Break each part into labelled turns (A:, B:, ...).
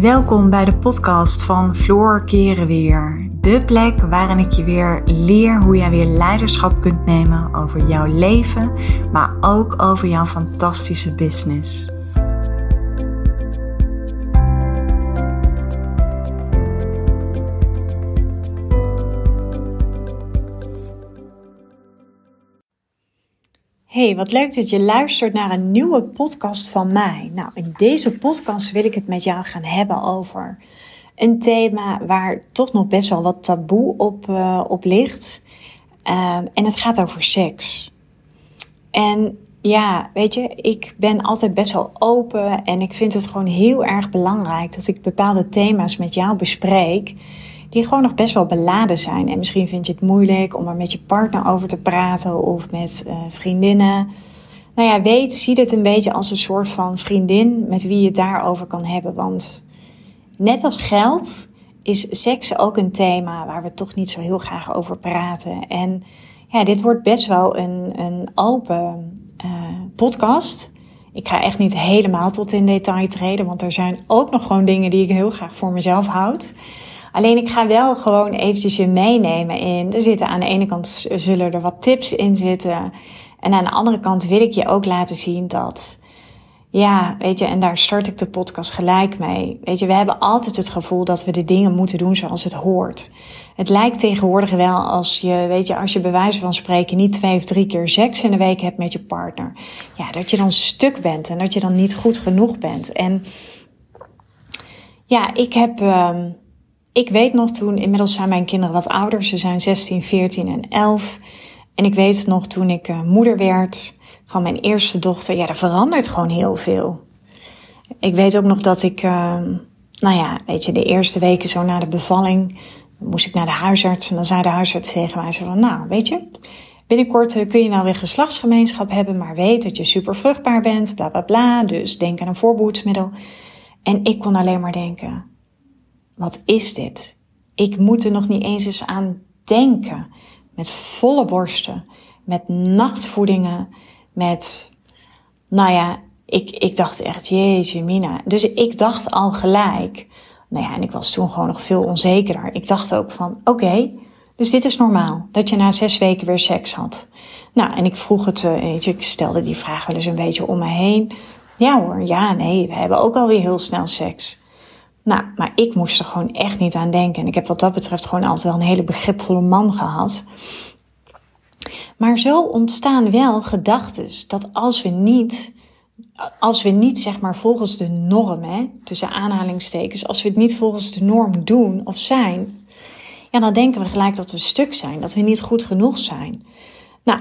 A: Welkom bij de podcast van Floor Keren Weer. De plek waarin ik je weer leer hoe jij weer leiderschap kunt nemen over jouw leven, maar ook over jouw fantastische business. Hey, wat leuk dat je luistert naar een nieuwe podcast van mij. Nou, in deze podcast wil ik het met jou gaan hebben over een thema waar toch nog best wel wat taboe op, uh, op ligt. Uh, en het gaat over seks. En ja, weet je, ik ben altijd best wel open en ik vind het gewoon heel erg belangrijk dat ik bepaalde thema's met jou bespreek die gewoon nog best wel beladen zijn. En misschien vind je het moeilijk om er met je partner over te praten of met uh, vriendinnen. Nou ja, weet, zie dit een beetje als een soort van vriendin met wie je het daarover kan hebben. Want net als geld is seks ook een thema waar we toch niet zo heel graag over praten. En ja, dit wordt best wel een, een open uh, podcast. Ik ga echt niet helemaal tot in detail treden, want er zijn ook nog gewoon dingen die ik heel graag voor mezelf houd. Alleen ik ga wel gewoon eventjes je meenemen in. Er zitten aan de ene kant zullen er wat tips in zitten. En aan de andere kant wil ik je ook laten zien dat. Ja, weet je, en daar start ik de podcast gelijk mee. Weet je, we hebben altijd het gevoel dat we de dingen moeten doen zoals het hoort. Het lijkt tegenwoordig wel als je, weet je, als je bij wijze van spreken niet twee of drie keer seks in de week hebt met je partner. Ja, dat je dan stuk bent en dat je dan niet goed genoeg bent. En ja, ik heb, um, ik weet nog toen, inmiddels zijn mijn kinderen wat ouder. Ze zijn 16, 14 en 11. En ik weet nog toen ik uh, moeder werd van mijn eerste dochter. Ja, er verandert gewoon heel veel. Ik weet ook nog dat ik, uh, nou ja, weet je, de eerste weken zo na de bevalling. moest ik naar de huisarts. En dan zei de huisarts tegen mij zo van, nou, weet je, binnenkort uh, kun je wel weer geslachtsgemeenschap hebben. Maar weet dat je super vruchtbaar bent, bla bla bla. Dus denk aan een voorbehoedsmiddel. En ik kon alleen maar denken, wat is dit? Ik moet er nog niet eens eens aan denken. Met volle borsten, met nachtvoedingen, met, nou ja, ik, ik dacht echt, jeetje mina. Dus ik dacht al gelijk, nou ja, en ik was toen gewoon nog veel onzekerder. Ik dacht ook van, oké, dus dit is normaal, dat je na zes weken weer seks had. Nou, en ik vroeg het, eh, weet je, ik stelde die vraag wel eens een beetje om me heen. Ja hoor, ja, nee, we hebben ook alweer heel snel seks. Nou, maar ik moest er gewoon echt niet aan denken. En ik heb wat dat betreft gewoon altijd wel een hele begripvolle man gehad. Maar zo ontstaan wel gedachten dat als we niet, als we niet zeg maar volgens de norm, hè, tussen aanhalingstekens, als we het niet volgens de norm doen of zijn, ja, dan denken we gelijk dat we stuk zijn, dat we niet goed genoeg zijn. Nou,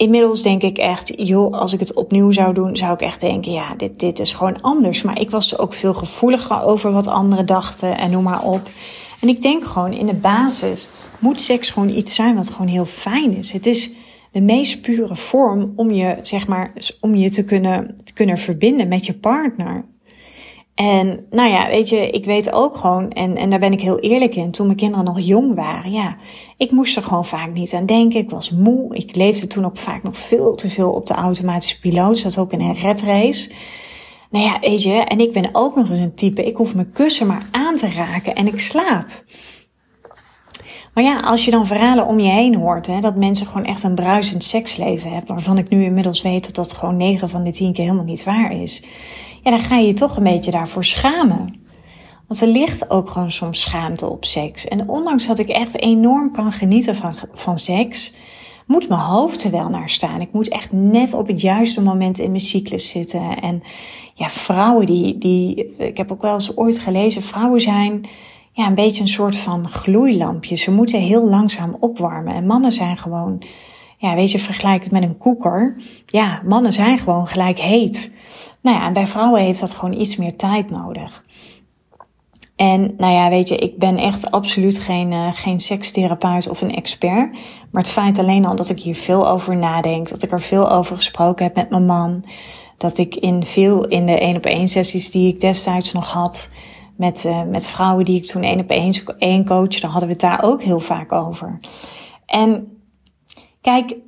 A: Inmiddels denk ik echt, joh, als ik het opnieuw zou doen, zou ik echt denken, ja, dit, dit is gewoon anders. Maar ik was ook veel gevoeliger over wat anderen dachten en noem maar op. En ik denk gewoon, in de basis moet seks gewoon iets zijn wat gewoon heel fijn is. Het is de meest pure vorm om je, zeg maar, om je te kunnen, te kunnen verbinden met je partner. En nou ja, weet je, ik weet ook gewoon, en, en daar ben ik heel eerlijk in, toen mijn kinderen nog jong waren, ja, ik moest er gewoon vaak niet aan denken. Ik was moe. Ik leefde toen ook vaak nog veel te veel op de automatische piloot. Zat ook in een redrace. Nou ja, weet je, en ik ben ook nog eens een type, ik hoef mijn kussen maar aan te raken en ik slaap. Maar ja, als je dan verhalen om je heen hoort, hè, dat mensen gewoon echt een bruisend seksleven hebben, waarvan ik nu inmiddels weet dat dat gewoon 9 van de 10 keer helemaal niet waar is ja, dan ga je je toch een beetje daarvoor schamen. Want er ligt ook gewoon soms schaamte op seks. En ondanks dat ik echt enorm kan genieten van, van seks, moet mijn hoofd er wel naar staan. Ik moet echt net op het juiste moment in mijn cyclus zitten. En ja, vrouwen die, die, ik heb ook wel eens ooit gelezen, vrouwen zijn ja, een beetje een soort van gloeilampje. Ze moeten heel langzaam opwarmen. En mannen zijn gewoon, ja, weet je, vergelijk het met een koeker. Ja, mannen zijn gewoon gelijk heet. Nou ja, en bij vrouwen heeft dat gewoon iets meer tijd nodig. En nou ja, weet je, ik ben echt absoluut geen, uh, geen sekstherapeut of een expert. Maar het feit alleen al dat ik hier veel over nadenk, dat ik er veel over gesproken heb met mijn man, dat ik in veel in de één op één sessies die ik destijds nog had met, uh, met vrouwen die ik toen één op één, één dan hadden we het daar ook heel vaak over. En kijk,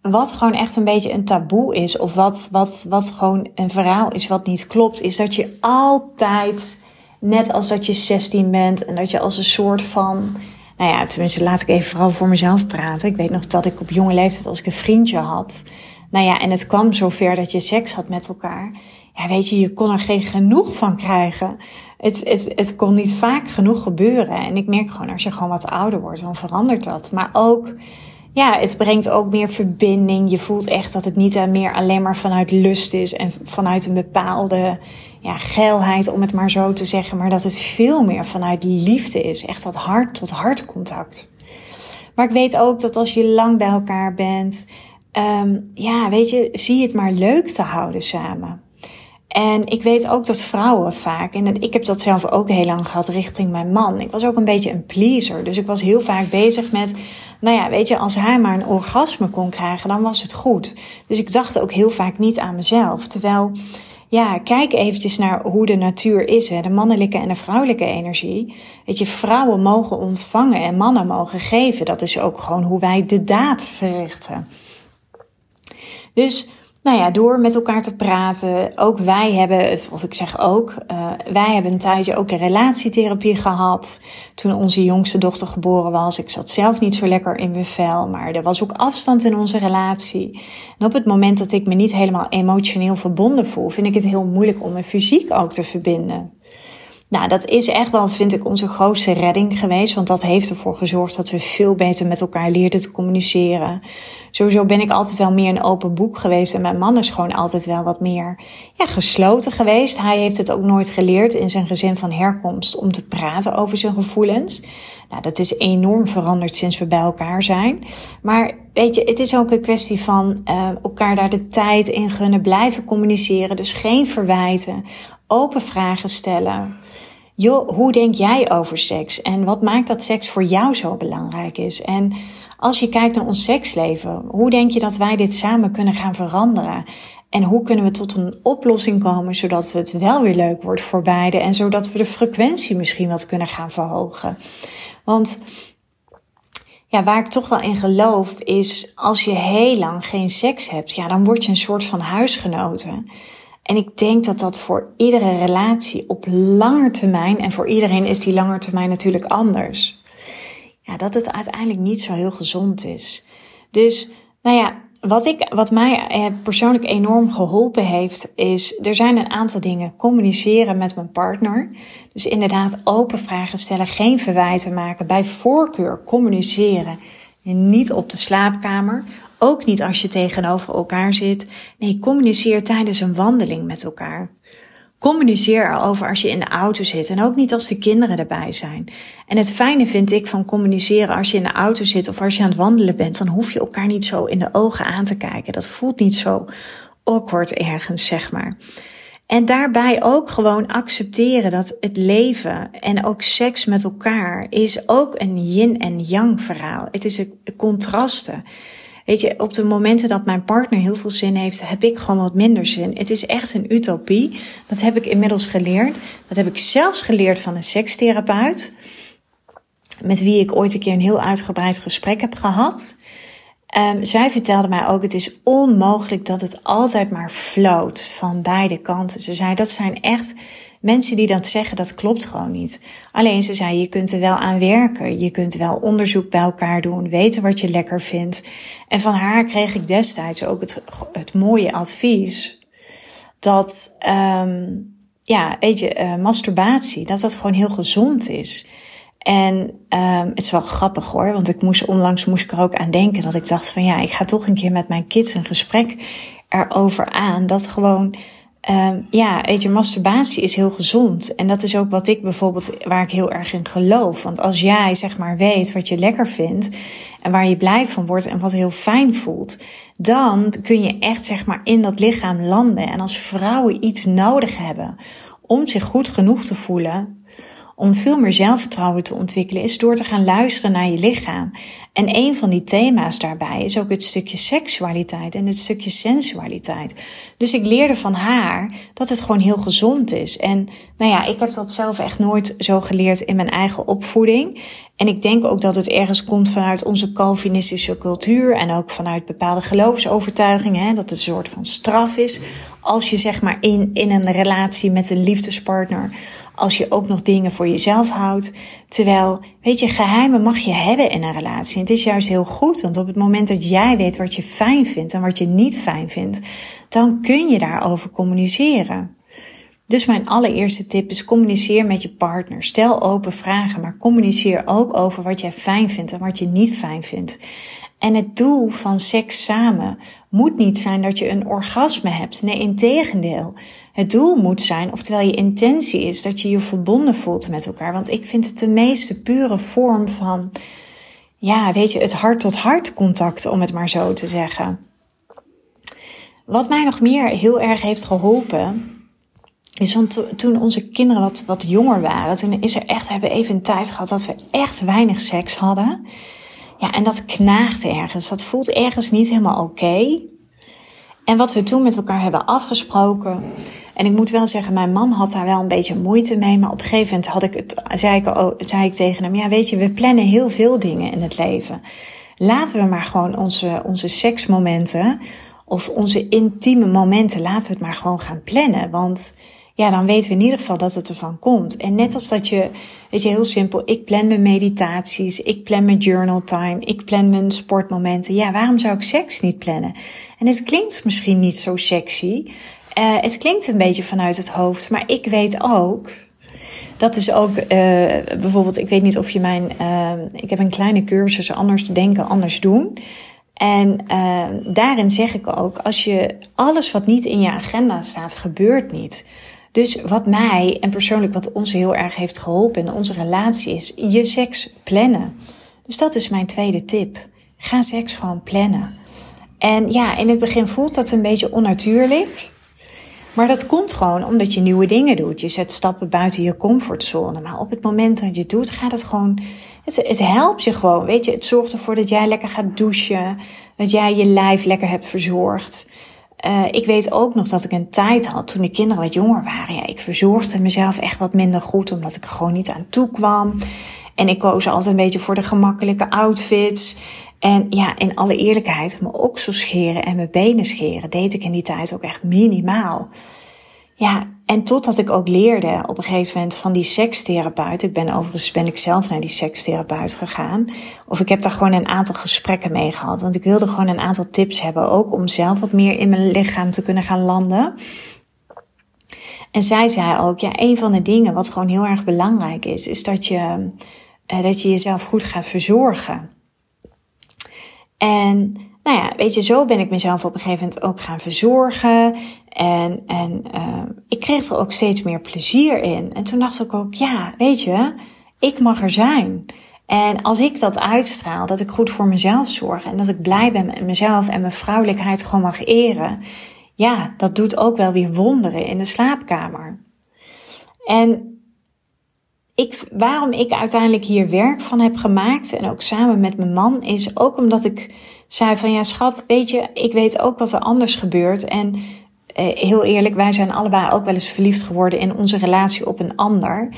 A: wat gewoon echt een beetje een taboe is, of wat, wat, wat gewoon een verhaal is wat niet klopt, is dat je altijd net als dat je 16 bent en dat je als een soort van. Nou ja, tenminste, laat ik even vooral voor mezelf praten. Ik weet nog dat ik op jonge leeftijd, als ik een vriendje had. Nou ja, en het kwam zover dat je seks had met elkaar. Ja, weet je, je kon er geen genoeg van krijgen. Het, het, het kon niet vaak genoeg gebeuren. En ik merk gewoon, als je gewoon wat ouder wordt, dan verandert dat. Maar ook ja, het brengt ook meer verbinding. Je voelt echt dat het niet meer alleen maar vanuit lust is en vanuit een bepaalde ja, geilheid, om het maar zo te zeggen, maar dat het veel meer vanuit liefde is. Echt dat hart tot hart contact. Maar ik weet ook dat als je lang bij elkaar bent, um, ja, weet je, zie het maar leuk te houden samen. En ik weet ook dat vrouwen vaak, en ik heb dat zelf ook heel lang gehad richting mijn man. Ik was ook een beetje een pleaser. Dus ik was heel vaak bezig met, nou ja, weet je, als hij maar een orgasme kon krijgen, dan was het goed. Dus ik dacht ook heel vaak niet aan mezelf. Terwijl, ja, kijk eventjes naar hoe de natuur is, hè, de mannelijke en de vrouwelijke energie. Weet je, vrouwen mogen ontvangen en mannen mogen geven. Dat is ook gewoon hoe wij de daad verrichten. Dus nou ja, door met elkaar te praten. Ook wij hebben, of ik zeg ook, uh, wij hebben een tijdje ook een relatietherapie gehad. Toen onze jongste dochter geboren was. Ik zat zelf niet zo lekker in mijn vel, maar er was ook afstand in onze relatie. En op het moment dat ik me niet helemaal emotioneel verbonden voel, vind ik het heel moeilijk om me fysiek ook te verbinden. Nou, dat is echt wel, vind ik, onze grootste redding geweest. Want dat heeft ervoor gezorgd dat we veel beter met elkaar leerden te communiceren. Sowieso ben ik altijd wel meer een open boek geweest. En mijn man is gewoon altijd wel wat meer ja, gesloten geweest. Hij heeft het ook nooit geleerd in zijn gezin van herkomst om te praten over zijn gevoelens. Nou, dat is enorm veranderd sinds we bij elkaar zijn. Maar weet je, het is ook een kwestie van uh, elkaar daar de tijd in gunnen, blijven communiceren. Dus geen verwijten, open vragen stellen joh, hoe denk jij over seks? En wat maakt dat seks voor jou zo belangrijk is? En als je kijkt naar ons seksleven, hoe denk je dat wij dit samen kunnen gaan veranderen? En hoe kunnen we tot een oplossing komen zodat het wel weer leuk wordt voor beide en zodat we de frequentie misschien wat kunnen gaan verhogen? Want ja, waar ik toch wel in geloof is als je heel lang geen seks hebt, ja, dan word je een soort van huisgenoten. En ik denk dat dat voor iedere relatie op langer termijn, en voor iedereen is die langer termijn natuurlijk anders, ja, dat het uiteindelijk niet zo heel gezond is. Dus, nou ja, wat, ik, wat mij eh, persoonlijk enorm geholpen heeft, is er zijn een aantal dingen. Communiceren met mijn partner. Dus inderdaad open vragen stellen, geen verwijten maken. Bij voorkeur communiceren. En niet op de slaapkamer. Ook niet als je tegenover elkaar zit. Nee, communiceer tijdens een wandeling met elkaar. Communiceer erover als je in de auto zit en ook niet als de kinderen erbij zijn. En het fijne vind ik van communiceren als je in de auto zit of als je aan het wandelen bent, dan hoef je elkaar niet zo in de ogen aan te kijken. Dat voelt niet zo awkward ergens, zeg maar. En daarbij ook gewoon accepteren dat het leven en ook seks met elkaar is ook een yin en yang verhaal. Het is een contrasten. Weet je, op de momenten dat mijn partner heel veel zin heeft, heb ik gewoon wat minder zin. Het is echt een utopie. Dat heb ik inmiddels geleerd. Dat heb ik zelfs geleerd van een sekstherapeut. Met wie ik ooit een keer een heel uitgebreid gesprek heb gehad. Um, zij vertelde mij ook, het is onmogelijk dat het altijd maar floot van beide kanten. Ze zei, dat zijn echt mensen die dat zeggen, dat klopt gewoon niet. Alleen ze zei, je kunt er wel aan werken. Je kunt wel onderzoek bij elkaar doen, weten wat je lekker vindt. En van haar kreeg ik destijds ook het, het mooie advies dat, um, ja, weet je, uh, masturbatie, dat dat gewoon heel gezond is. En um, het is wel grappig hoor, want ik moest onlangs moest ik er ook aan denken dat ik dacht van ja, ik ga toch een keer met mijn kids een gesprek erover aan. Dat gewoon Um, ja, weet masturbatie is heel gezond. En dat is ook wat ik bijvoorbeeld, waar ik heel erg in geloof. Want als jij, zeg maar, weet wat je lekker vindt en waar je blij van wordt en wat heel fijn voelt, dan kun je echt, zeg maar, in dat lichaam landen. En als vrouwen iets nodig hebben om zich goed genoeg te voelen, om veel meer zelfvertrouwen te ontwikkelen, is door te gaan luisteren naar je lichaam. En een van die thema's daarbij is ook het stukje seksualiteit en het stukje sensualiteit. Dus ik leerde van haar dat het gewoon heel gezond is. En nou ja, ik heb dat zelf echt nooit zo geleerd in mijn eigen opvoeding. En ik denk ook dat het ergens komt vanuit onze Calvinistische cultuur en ook vanuit bepaalde geloofsovertuigingen. Hè, dat het een soort van straf is als je zeg maar in, in een relatie met een liefdespartner als je ook nog dingen voor jezelf houdt. Terwijl, weet je, geheimen mag je hebben in een relatie. En het is juist heel goed, want op het moment dat jij weet wat je fijn vindt en wat je niet fijn vindt, dan kun je daarover communiceren. Dus mijn allereerste tip is communiceer met je partner. Stel open vragen, maar communiceer ook over wat jij fijn vindt en wat je niet fijn vindt. En het doel van seks samen moet niet zijn dat je een orgasme hebt. Nee, in tegendeel. Het doel moet zijn, oftewel je intentie is, dat je je verbonden voelt met elkaar. Want ik vind het de meeste pure vorm van, ja, weet je, het hart-tot-hart contact, om het maar zo te zeggen. Wat mij nog meer heel erg heeft geholpen, is want toen onze kinderen wat, wat jonger waren, toen is er echt, hebben we even een tijd gehad dat we echt weinig seks hadden. Ja, en dat knaagt ergens. Dat voelt ergens niet helemaal oké. En wat we toen met elkaar hebben afgesproken. En ik moet wel zeggen, mijn man had daar wel een beetje moeite mee. Maar op een gegeven moment had ik het, zei, ik, zei ik tegen hem: Ja, weet je, we plannen heel veel dingen in het leven. Laten we maar gewoon onze, onze seksmomenten. Of onze intieme momenten, laten we het maar gewoon gaan plannen. Want ja, dan weten we in ieder geval dat het ervan komt. En net als dat je, weet je, heel simpel, ik plan mijn meditaties, ik plan mijn journal time, ik plan mijn sportmomenten. Ja, waarom zou ik seks niet plannen? En het klinkt misschien niet zo sexy. Uh, het klinkt een beetje vanuit het hoofd, maar ik weet ook. Dat is ook uh, bijvoorbeeld, ik weet niet of je mijn. Uh, ik heb een kleine cursus anders denken, anders doen. En daarin zeg ik ook, als je alles wat niet in je agenda staat, gebeurt niet. Dus wat mij en persoonlijk wat ons heel erg heeft geholpen in onze relatie is je seks plannen. Dus dat is mijn tweede tip. Ga seks gewoon plannen. En ja, in het begin voelt dat een beetje onnatuurlijk. Maar dat komt gewoon omdat je nieuwe dingen doet. Je zet stappen buiten je comfortzone. Maar op het moment dat je het doet, gaat het gewoon. Het, het helpt je gewoon. Weet je, het zorgt ervoor dat jij lekker gaat douchen. Dat jij je lijf lekker hebt verzorgd. Uh, ik weet ook nog dat ik een tijd had toen de kinderen wat jonger waren. Ja, ik verzorgde mezelf echt wat minder goed, omdat ik er gewoon niet aan toe kwam. En ik koos altijd een beetje voor de gemakkelijke outfits. En ja, in alle eerlijkheid, mijn oksels scheren en mijn benen scheren deed ik in die tijd ook echt minimaal. Ja, en totdat ik ook leerde op een gegeven moment van die sekstherapeut. Ik ben overigens ben ik zelf naar die sekstherapeut gegaan. Of ik heb daar gewoon een aantal gesprekken mee gehad. Want ik wilde gewoon een aantal tips hebben. Ook om zelf wat meer in mijn lichaam te kunnen gaan landen. En zij zei ook, ja, een van de dingen wat gewoon heel erg belangrijk is, is dat je, uh, dat je jezelf goed gaat verzorgen. En nou ja, weet je, zo ben ik mezelf op een gegeven moment ook gaan verzorgen. En, en uh, ik kreeg er ook steeds meer plezier in. En toen dacht ik ook, ja, weet je, ik mag er zijn. En als ik dat uitstraal, dat ik goed voor mezelf zorg en dat ik blij ben met mezelf en mijn vrouwelijkheid gewoon mag eren, ja, dat doet ook wel weer wonderen in de slaapkamer. En waarom ik uiteindelijk hier werk van heb gemaakt en ook samen met mijn man, is ook omdat ik zei van ja, schat, weet je, ik weet ook wat er anders gebeurt. En eh, heel eerlijk, wij zijn allebei ook wel eens verliefd geworden in onze relatie op een ander.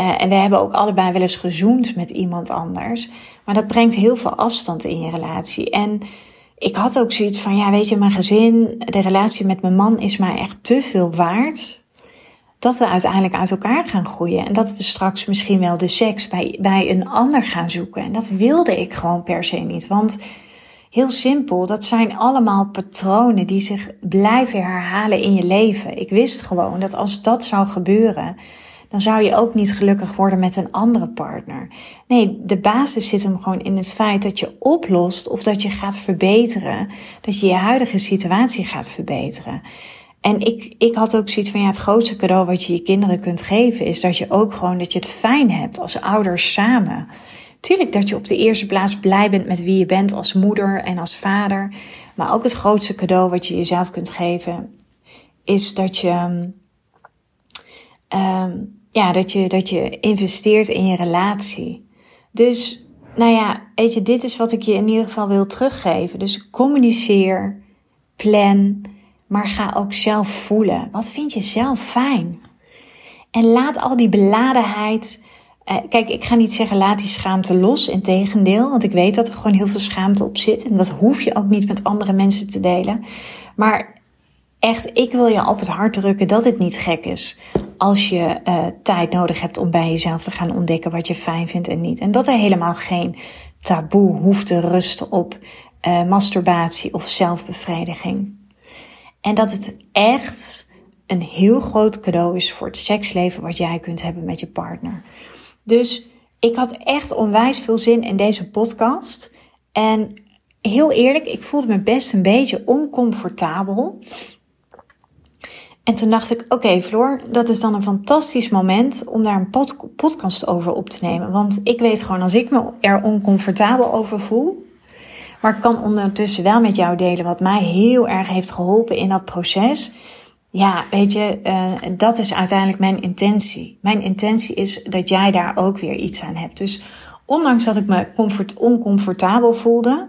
A: Uh, en we hebben ook allebei wel eens gezoend met iemand anders. Maar dat brengt heel veel afstand in je relatie. En ik had ook zoiets van, ja, weet je, mijn gezin, de relatie met mijn man is mij echt te veel waard. Dat we uiteindelijk uit elkaar gaan groeien. En dat we straks misschien wel de seks bij, bij een ander gaan zoeken. En dat wilde ik gewoon per se niet. Want Heel simpel, dat zijn allemaal patronen die zich blijven herhalen in je leven. Ik wist gewoon dat als dat zou gebeuren, dan zou je ook niet gelukkig worden met een andere partner. Nee, de basis zit hem gewoon in het feit dat je oplost of dat je gaat verbeteren, dat je je huidige situatie gaat verbeteren. En ik, ik had ook zoiets van, ja, het grootste cadeau wat je je kinderen kunt geven is dat je ook gewoon, dat je het fijn hebt als ouders samen. Tuurlijk dat je op de eerste plaats blij bent met wie je bent als moeder en als vader. Maar ook het grootste cadeau wat je jezelf kunt geven, is dat je, um, ja, dat je, dat je investeert in je relatie. Dus nou ja, weet je, dit is wat ik je in ieder geval wil teruggeven. Dus communiceer, plan, maar ga ook zelf voelen. Wat vind je zelf fijn? En laat al die beladenheid. Eh, kijk, ik ga niet zeggen laat die schaamte los. Integendeel, want ik weet dat er gewoon heel veel schaamte op zit. En dat hoef je ook niet met andere mensen te delen. Maar echt, ik wil je op het hart drukken dat het niet gek is. Als je uh, tijd nodig hebt om bij jezelf te gaan ontdekken wat je fijn vindt en niet. En dat er helemaal geen taboe hoeft te rusten op uh, masturbatie of zelfbevrediging. En dat het echt een heel groot cadeau is voor het seksleven wat jij kunt hebben met je partner. Dus ik had echt onwijs veel zin in deze podcast. En heel eerlijk, ik voelde me best een beetje oncomfortabel. En toen dacht ik, oké Floor, dat is dan een fantastisch moment om daar een podcast over op te nemen. Want ik weet gewoon, als ik me er oncomfortabel over voel, maar ik kan ondertussen wel met jou delen wat mij heel erg heeft geholpen in dat proces. Ja, weet je, uh, dat is uiteindelijk mijn intentie. Mijn intentie is dat jij daar ook weer iets aan hebt. Dus ondanks dat ik me comfort, oncomfortabel voelde,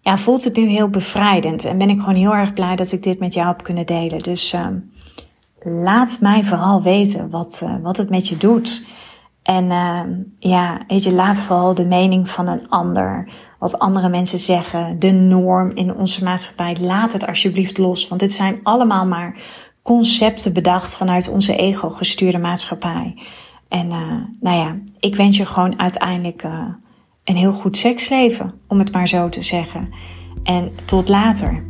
A: ja, voelt het nu heel bevrijdend. En ben ik gewoon heel erg blij dat ik dit met jou heb kunnen delen. Dus uh, laat mij vooral weten wat, uh, wat het met je doet. En uh, ja, weet je, laat vooral de mening van een ander, wat andere mensen zeggen, de norm in onze maatschappij, laat het alsjeblieft los. Want dit zijn allemaal maar concepten bedacht vanuit onze ego-gestuurde maatschappij. En uh, nou ja, ik wens je gewoon uiteindelijk uh, een heel goed seksleven, om het maar zo te zeggen. En tot later.